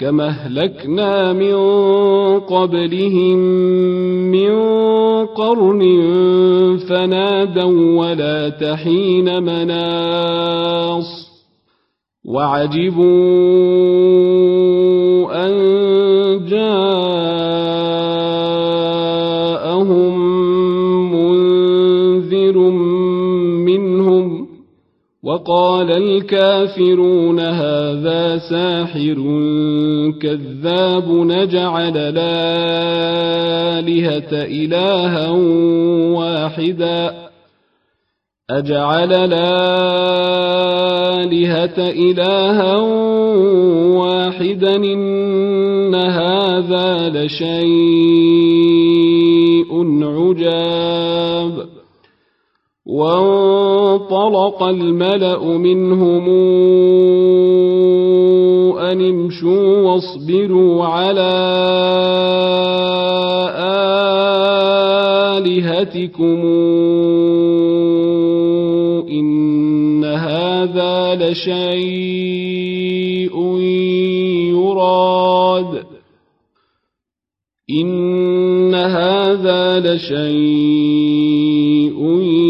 كما اهلكنا من قبلهم من قرن فنادوا ولا تحين مناص وعجبوا أن جاءهم وقال الكافرون هذا ساحر كذاب نجعل الآلهة إلها واحدا. أجعل الآلهة إلها واحدا إن هذا لشيء عجاب. وانطلق الملأ منهم أن امشوا واصبروا على آلهتكم. إن هذا لشيء يراد. إن هذا لشيء يراد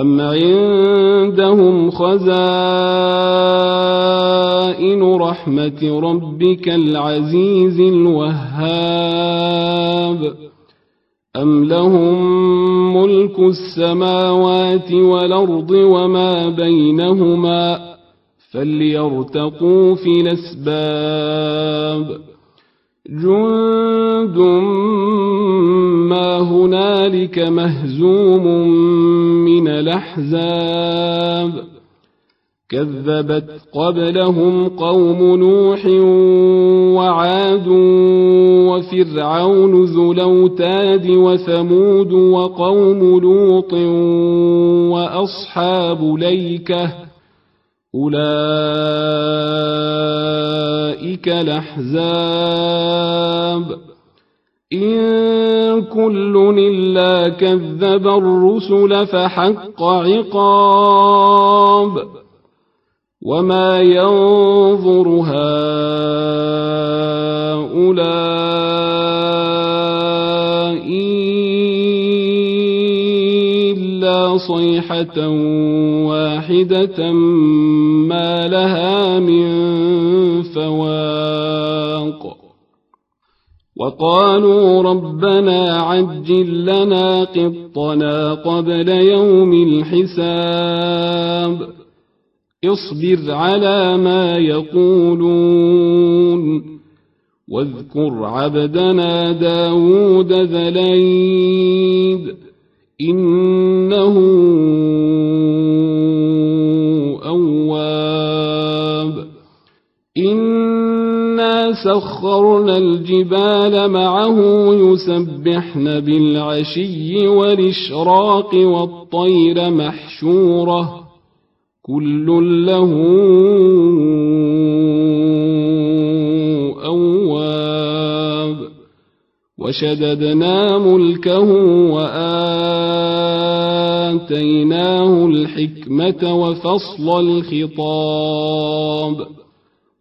أم عندهم خزائن رحمة ربك العزيز الوهاب أم لهم ملك السماوات والأرض وما بينهما فليرتقوا في الأسباب جند ما هنالك مهزوم من الأحزاب كذبت قبلهم قوم نوح وعاد وفرعون ذو الأوتاد وثمود وقوم لوط وأصحاب ليكة أولئك الأحزاب. إن كل إلا كذب الرسل فحق عقاب. وما ينظر هؤلاء إلا صيحة واحدة ما لها وقالوا ربنا عجل لنا قطنا قبل يوم الحساب. اصبر على ما يقولون. واذكر عبدنا داود ذليد إنه سخرنا الجبال معه يسبحن بالعشي والإشراق والطير محشورة. كل له أواب. وشددنا ملكه وآتيناه الحكمة وفصل الخطاب.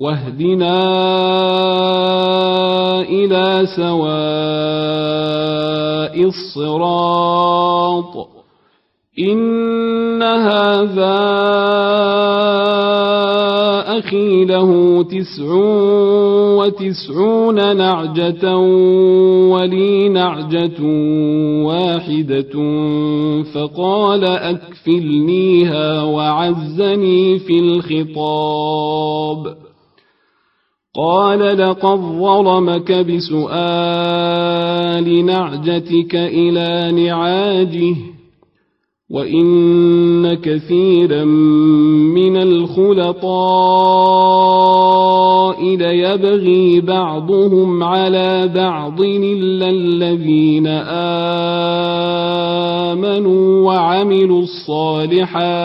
واهدنا إلى سواء الصراط. إن هذا أخي له تسع وتسعون نعجة ولي نعجة واحدة فقال أكفلنيها وعزني في الخطاب. قال لقد ظلمك بسؤال نعجتك إلى نعاجه وإن كثيرا من الخلطاء ليبغي بعضهم على بعض إلا الذين آمنوا وعملوا الصالحات.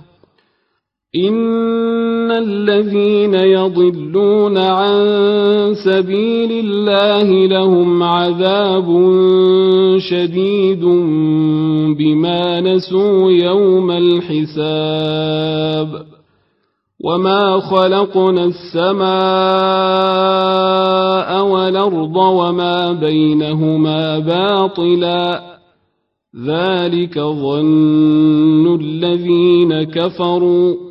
إن الذين يضلون عن سبيل الله لهم عذاب شديد بما نسوا يوم الحساب وما خلقنا السماء والأرض وما بينهما باطلا ذلك ظن الذين كفروا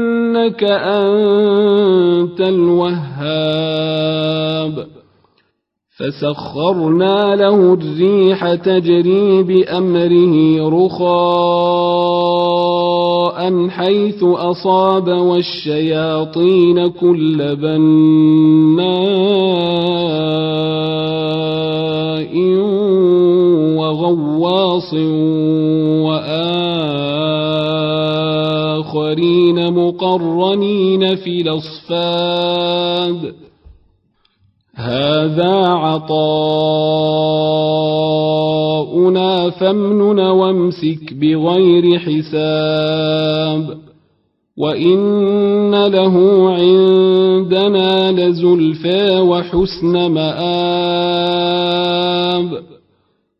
إنك أنت الوهاب. فسخرنا له الريح تجري بأمره رخاء حيث أصاب والشياطين كل بناء وغواص وآخرين مقرنين في الأصفاد. هذا عطاؤنا فامنن وامسك بغير حساب. وإن له عندنا لزلفى وحسن مآب.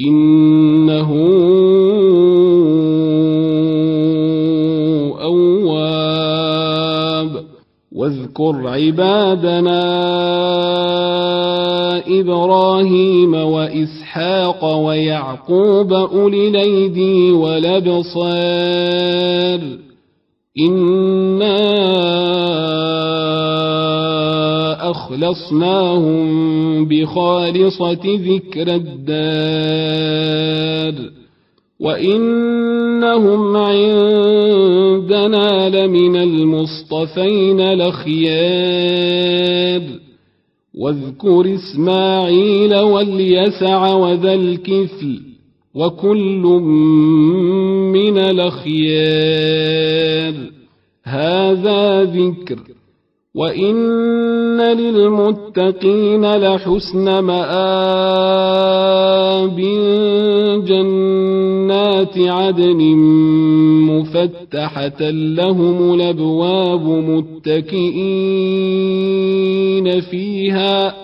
إنه أواب. واذكر عبادنا إبراهيم وإسحاق ويعقوب أولي الأيدي والأبصار. إِنَّا أخلصناهم بخالصة ذكر الدار وإنهم عندنا لمن المصطفين الأخيار واذكر إسماعيل واليسع وذا الكفل وكل من الأخيار هذا ذكر وإن للمتقين لحسن مآب جنات عدن مفتحة لهم الأبواب متكئين فيها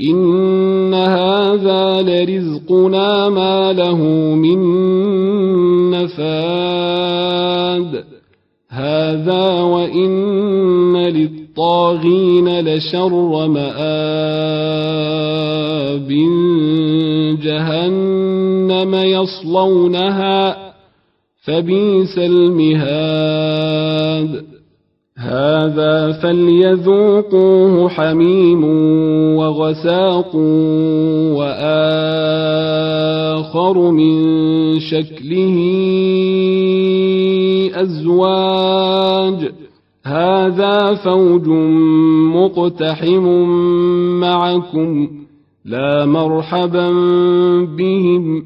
إن هذا لرزقنا ما له من نفاد هذا وإن للطاغين لشر مآب جهنم يصلونها فبئس المهاد هذا فليذوقوه حميم وغساق وآخر من شكله أزواج. هذا فوج مقتحم معكم لا مرحبا بهم.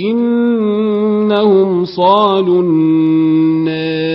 إنهم صالوا النار.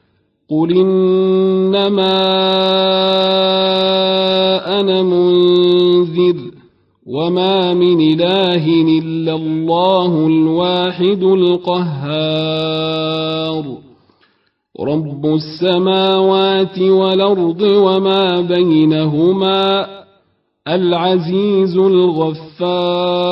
قل إنما أنا منذر وما من إله إلا الله الواحد القهار رب السماوات والأرض وما بينهما العزيز الغفار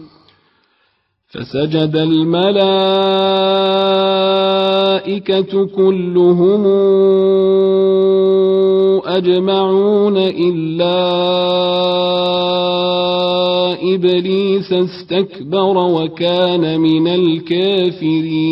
فسجد الملائكة كلهم أجمعون إلا إبليس استكبر وكان من الكافرين.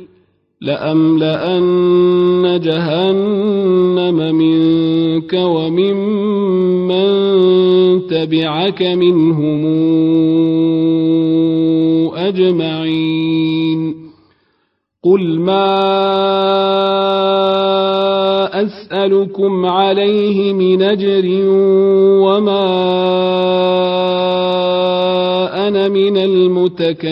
لأملأن جهنم منك وممن من تبعك منهم أجمعين. قل ما أسألكم عليه من أجر وما أنا من المتكلفين.